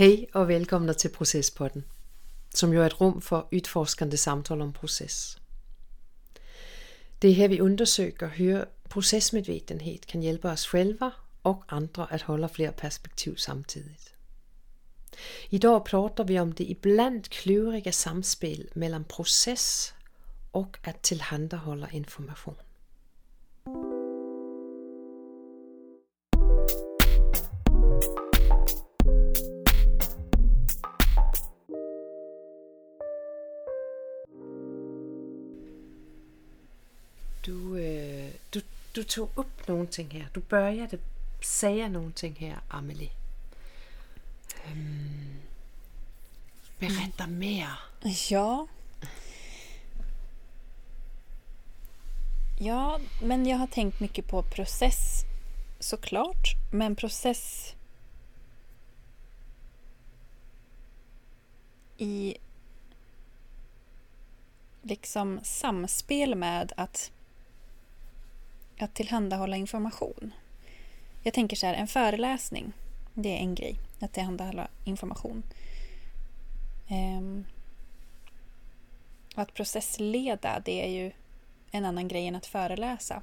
Hej og velkommen til Processpodden, som jo er et rum for udforskende samtaler om proces. Det er her, vi undersøger hur processmedvetenhed kan hjælpe os selv og andre at holde flere perspektiv samtidigt. I dag prater vi om det iblandt kluriga samspil mellem proces og at tilhandeholde information. Du, tog upp nogle ting her. Du började säga nogle ting her, Amelie. Øhm, berätta mere. Ja. Ja, men jag har tänkt mycket på process såklart. Men process i liksom samspel med att, att tillhandahålla information. Jag tänker så här, en föreläsning, det är en grej, att tillhandahålla information. Ehm, att processleda, det är ju en annan grej än att föreläsa.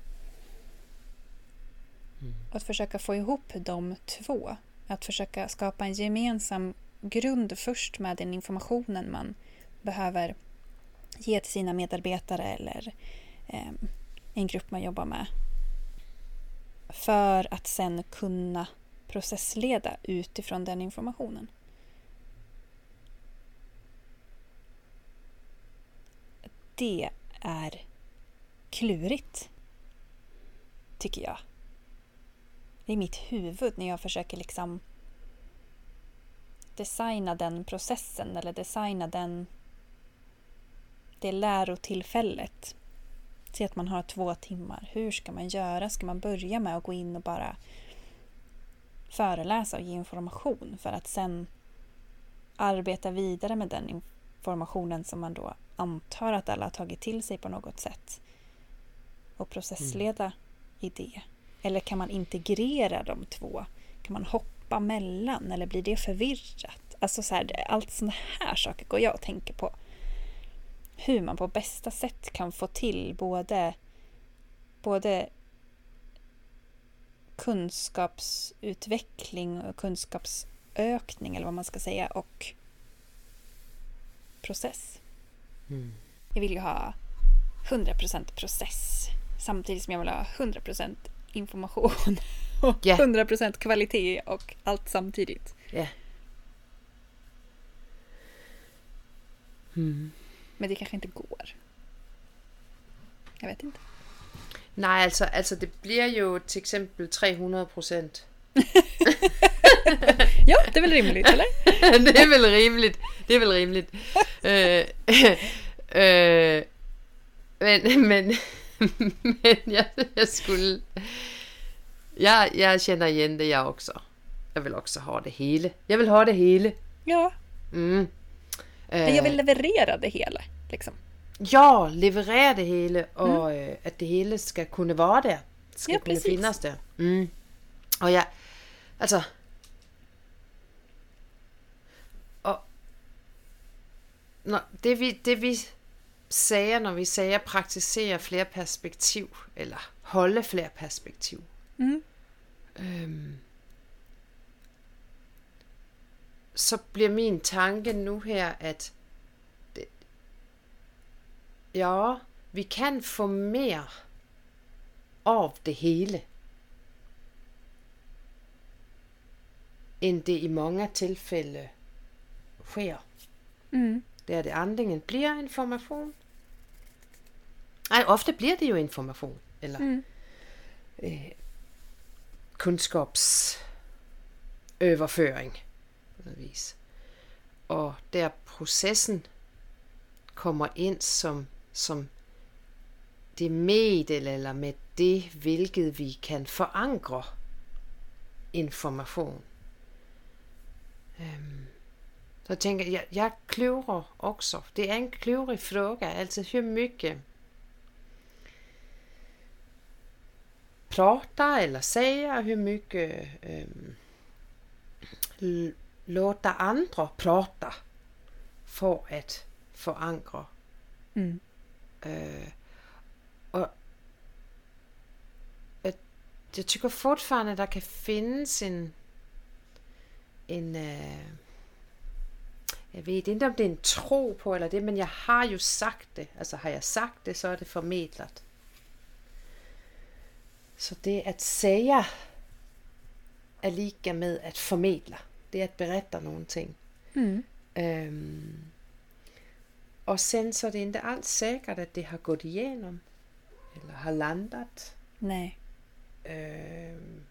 Mm. Att försöka få ihop de två. Att försöka skapa en gemensam grund först med den informationen man behöver ge till sina medarbetare eller eh, en grupp man jobbar med. För att sen kunna processleda utifrån den informationen. Det är klurigt. Tycker jag. I mitt huvud när jag försöker liksom designa den processen eller designa den det lärotillfället. Säg att man har två timmar. Hur ska man göra? Ska man börja med att gå in och bara föreläsa och ge information för att sen arbeta vidare med den informationen som man då antar att alla har tagit till sig på något sätt och processleda mm. i det? Eller kan man integrera de två? Kan man hoppa mellan eller blir det förvirrat? Alltså så här, allt sådana här saker går jag och tänker på hur man på bästa sätt kan få till både, både kunskapsutveckling och kunskapsökning eller vad man ska säga och process. Mm. Jag vill ju ha 100% process samtidigt som jag vill ha 100% information och Yeah. 100% kvalitet och allt samtidigt. Ja. Mm. Men det kanske inte går. Jag vet inte. Nej, altså, altså det bliver jo til eksempel 300 procent. Ja, det är väl rimligt, eller? det er vel rimeligt. Det er vel rimeligt. øh, øh, men, men, men jeg, jeg skulle... Jeg, jeg kender igen det, jeg også. Jeg vil også have det hele. Jeg vil have det hele. Ja, Mm. Men jag vill leverera det hela. Liksom. Ja, leverere det hele, og mm. øh, at det hele skal kunne være der. Skal Ja, kunne præcis. findes der. Mm. Og ja, altså... Og når det, vi, det vi siger, når vi siger praktisere flere perspektiv, eller holde flere perspektiv, Mm. øhm, så bliver min tanke nu her, at det, ja, vi kan få mere af det hele, end det i mange tilfælde sker. Mm. Der det antingen bliver information. Nej, ofte bliver det jo information, eller Mm. øh, kunskabsoverføring noget vis. Og der processen kommer ind som, som det middel eller med det, hvilket vi kan forankre information. Øhm, så tænker jeg, jeg kløver også. Det er en kløvrig fråga. Altså, hur mycket prata eller säga hur mycket øhm, låta andra prata för att förankra. Mm. Øh, og jeg, jeg tycker fortfarande, der kan findes en, en øh, jeg ved ikke om det er en tro på eller det, men jeg har jo sagt det. Altså har jeg sagt det, så er det formidlet. Så det at säga är lika med att förmedla. Det är att berätta någonting. Mm. Øhm, og sen så er det inte alls säkert att det har gått igenom. Eller har landat. Nej. Øhm,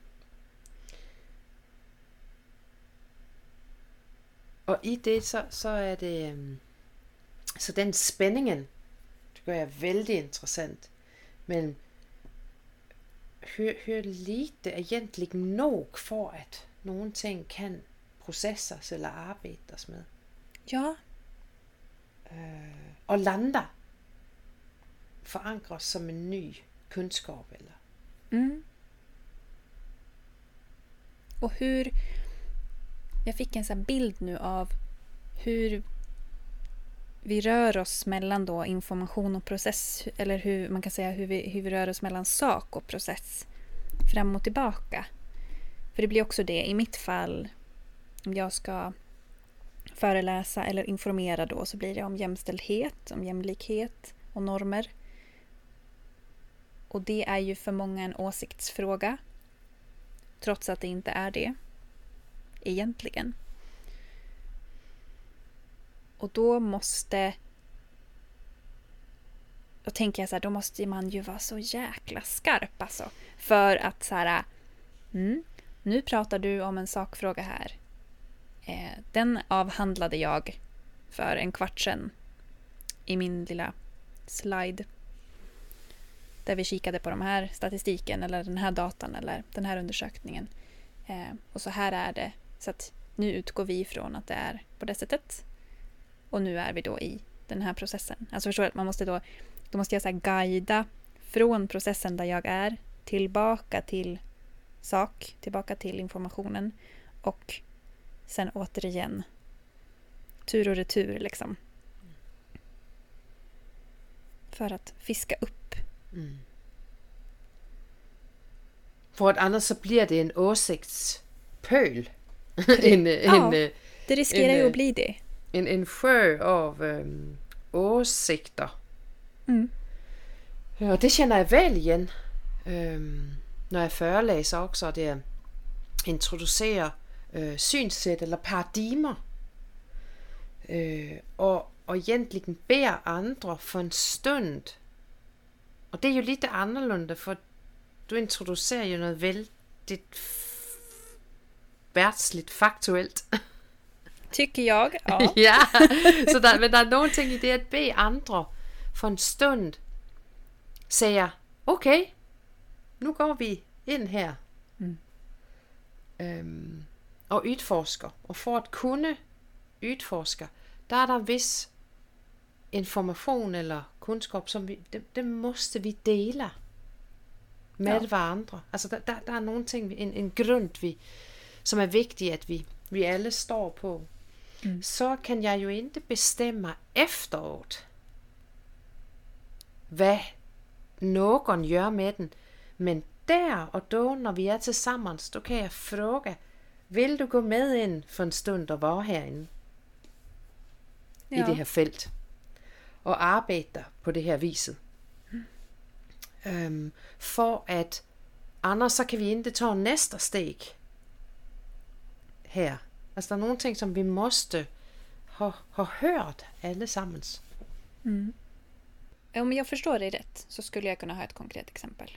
og i det, så, så er det... øhm, Så den spændingen, det gør jeg vældig interessant. Mellem hur, hur lite egentligen nog for at nogle ting kan processas eller arbejdes med. Ja. Øh, og landa forankres som en ny kunskap. Eller, Mm. Och hur... Jag fick en sån bild nu av hur vi rör oss mellan då information och process. Eller hur man kan säga hur vi, hur vi rör oss mellan sak och process. Fram och tillbaka. För det blir också det i mitt fall. Om jag ska föreläsa eller informera då så blir det om jämställdhet, om jämlikhet och normer. Och det är ju för många en åsiktsfråga. Trots att det inte är det. Egentligen. Och då måste... Då tänker jag så här, då måste man ju vara så jäkla skarp alltså. För att så här... Mm, nu pratar du om en sakfråga här. Eh, den avhandlade jag för en kvart sedan i min lilla slide där vi kikade på de här statistiken eller den här datan eller den här undersökningen. Eh, och så här är det. Så att nu utgår vi ifrån att det är på det sättet. Och nu är vi då i den här processen. Alltså förstår du att man måste då, då måste jag så här guida från processen där jag är tillbaka till sak, tillbaka till informationen och sen återigen tur och retur liksom. För att fiska upp mm. For at annars så bliver det en åsigtspøl. en, øh, Ja. en, øh, Det riskerar En, ju eh, att bli det. en, en sjö av øhm, åsigter. Mm. Og det kender jeg vel igen, øhm, når jeg forelæser også, og det er introducerer øh, synssæt eller paradigmer. Øh, og, og egentlig beder andre for en stund. Og det er jo lidt annorlunda, for du introducerer jo noget vældigt f- værtsligt faktuelt. Tycker jag. Ja. ja, så der, men der er nogle ting i det at bede andre for en stund, siger, okay, nu går vi ind her Mm. øhm, og udforsker. Og for at kunne udforske, der er der vis information eller kunskap, som vi, det, det måste vi dele med Ja. hverandre. Altså der, der, der er nogle ting, en, en grund, vi, som er vigtigt, at vi, vi alle står på. Mm. Så kan jeg jo ikke bestemme efteråt, hvad nogen gør med den. Men der og da, når vi er til sammen, så kan jeg fråge, vil du gå med ind for en stund og være herinde ja. i det her felt? Og arbejde på det her viset. Øhm, for at annars så kan vi ikke tage næste steg her. Altså der er nogle ting, som vi måste ha, ha hørt alle sammen. Mm. Om jag förstår dig rätt så skulle jag kunna ha ett konkret exempel.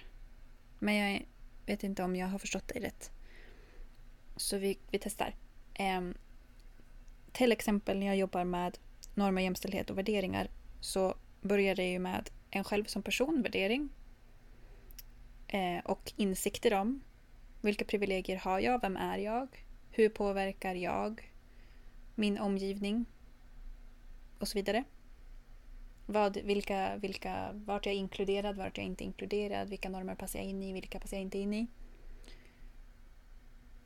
Men jag vet inte om jag har förstått dig rätt. Så vi, vi testar. Ehm, till exempel när jag jobbar med normer, jämställdhet och värderingar så börjar det ju med en själv som person, värdering. Eh, och insikter om vilka privilegier har jag, vem är jag, hur påverkar jag min omgivning och så vidare. Vad, vilka, vilka, vart jag är inkluderad, vart jag inte inkluderad, vilka normer passar jag in i, vilka passar jag inte in i.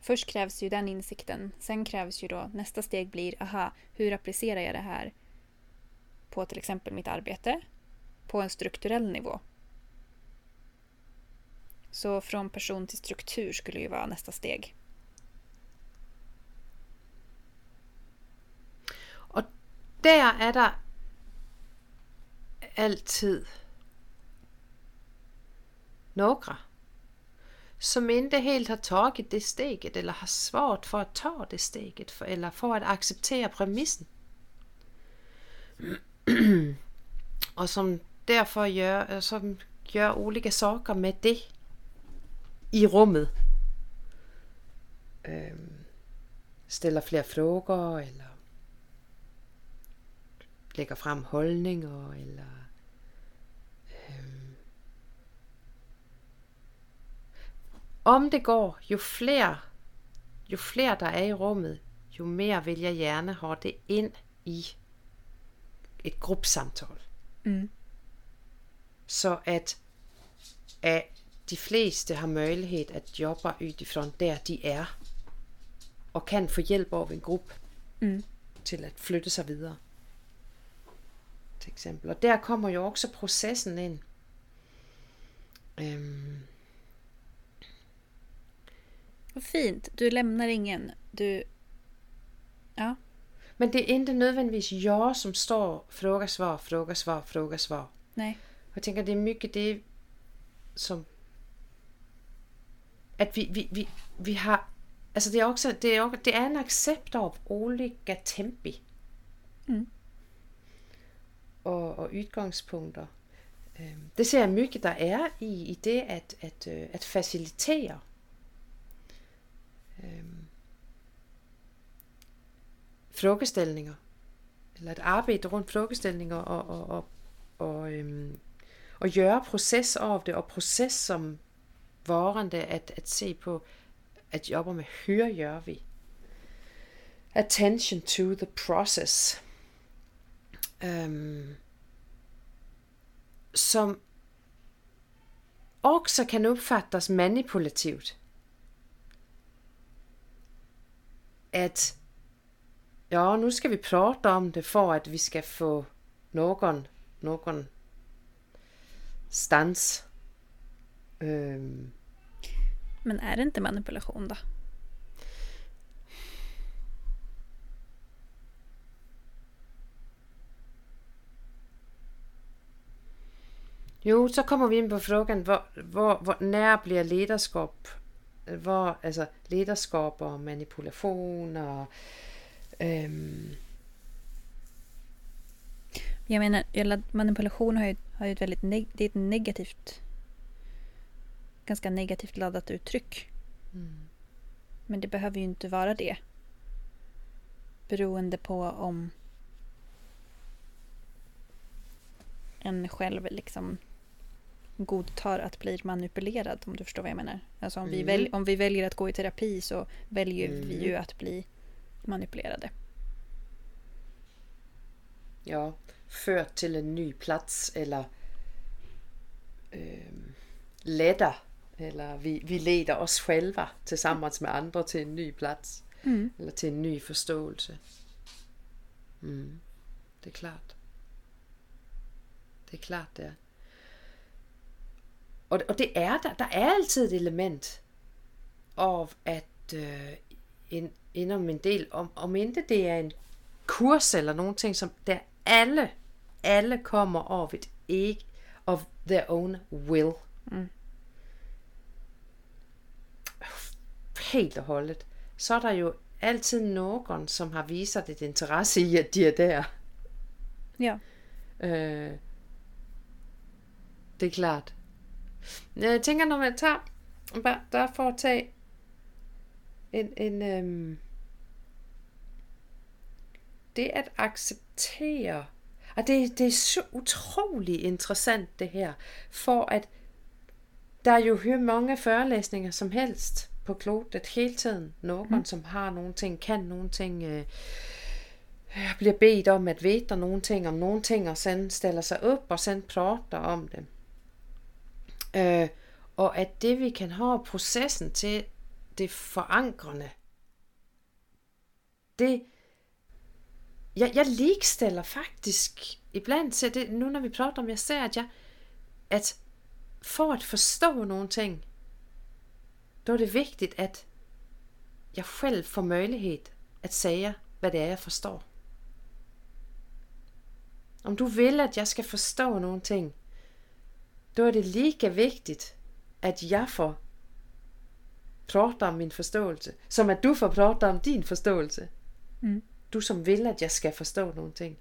Först krävs ju den insikten. Sen krävs ju då nästa steg blir, aha, hur applicerar jag det här på till exempel mitt arbete på en strukturell nivå? Så från person till struktur skulle ju vara nästa steg. Och där är det alltid några som inte helt har tagit det steget eller har svårt för att ta det steget för, eller för att acceptera premissen. och som därför gör, øh, som gör olika saker med det i rummet. Øhm, ställer fler frågor eller lægger frem holdninger eller om det går, jo flere, jo flere der er i rummet, jo mere vil jeg gerne have det ind i et gruppesamtal. Mm. Så at, at de fleste har mulighed at jobbe utifrån der de er, og kan få hjælp af en gruppe Mm. til at flytte sig videre. Til eksempel. Og der kommer jo også processen ind. Øhm, Vad fint. Du lämnar ingen. Du... Ja. men det er ikke nødvendigvis jeg, som står fråga, svar, fråga, svar, fråga, svar. Nej. Jeg tænker, det er mycket det, som... At vi, vi, vi, vi har... Altså, det er også, det er, også, det er en accept av olika tempi. Mm. Og, og udgangspunkter. Øhm, Det ser jeg mycket, der er i, i det at, at, øh, at facilitere. Øhm, Frågeställninger. Eller at arbejde rundt frågeställninger og, og, og, og, øhm, og gøre proces over det, og proces som varende at, at se på, at jobbe med høre gør vi. Attention to the process. Øhm, som også kan opfattes manipulativt. At ja, nu skal vi prate om det, for at vi skal få nogen, nogen stans. Øhm, Men är det inte manipulation då? Jo, så kommer vi ind på frågan, hvor, hvor, hvor nær bliver lederskab, hvor, altså lederskab og manipulation og øhm, Jag menar, manipulation har ju, har ju ett väldigt neg- det är ett negativt ganska negativt laddat uttryck. Men det behöver ju inte vara det. Beroende på om en själv liksom godtar att bli manipulerad om du förstår vad jag menar. Alltså om, vi, Mm. väl, om vi väljer att gå i terapi så väljer vi Mm. ju att bli manipulerade. ja, ført til en ny plads, eller øhm, leder, eller vi, vi leder os själva tillsammans med andre til en ny plads, Mm. eller til en ny forståelse. Mm. Det er klart. Det er klart, det er. Og, og det er der. Der er altid et element af, at øh, en, inden en del, om, om ikke det er en kurs eller nogen ting, som der alle, alle kommer af et ikke, of their own will. Mm. Helt og holdet. Så er der jo altid nogen, som har vist et interesse i, at de er der. Ja. Øh, det er klart. Jeg tænker, når man tager, bare der at tage en, en øhm, det at acceptere, og det, det er så utrolig interessant det her, for at der er jo hør mange forelæsninger som helst på klodet hele tiden. Nogen, mm. som har nogle ting, kan nogle ting, øh, bliver bedt om at vide nogle ting om nogle ting, og sen stiller sig op, og sen prater om det. Øh, og at det vi kan have processen til, det forankrende. Det, jeg, jeg ligestiller faktisk iblandt til det, nu når vi prater om, jeg ser, at jeg, at for at forstå nogle ting, då er det vigtigt, at jeg selv får mulighed at sige, hvad det er, jeg forstår. Om du vil, at jeg skal forstå nogle ting, då er det lige vigtigt, at jeg får prate om min forståelse, som at du får prate om din forståelse. Mm. Du som vil, at jeg skal forstå nogle ting.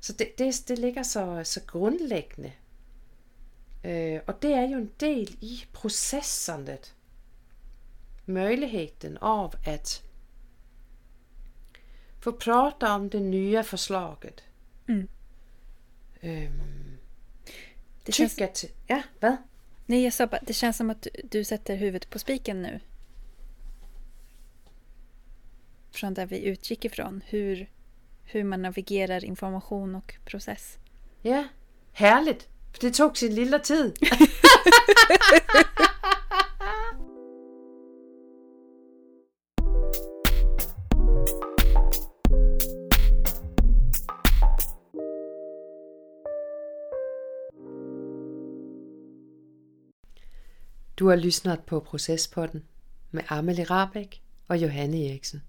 Så det, det, det ligger så, så grundlæggende. Øh, og det er jo en del i processandet. Muligheden av at få prate om det nye forslaget. Mm. Øhm, Det känns, att, ja, vad? nej, jag sa bara, det känns som att du, du sätter huvudet på spiken nu. Från där vi utgick ifrån. Hur, hur man navigerar information och process. Ja, herligt. Det tog sin lille tid. Du har lyssnat på Procespodden med Amelie Rabeck og Johanne Eriksen.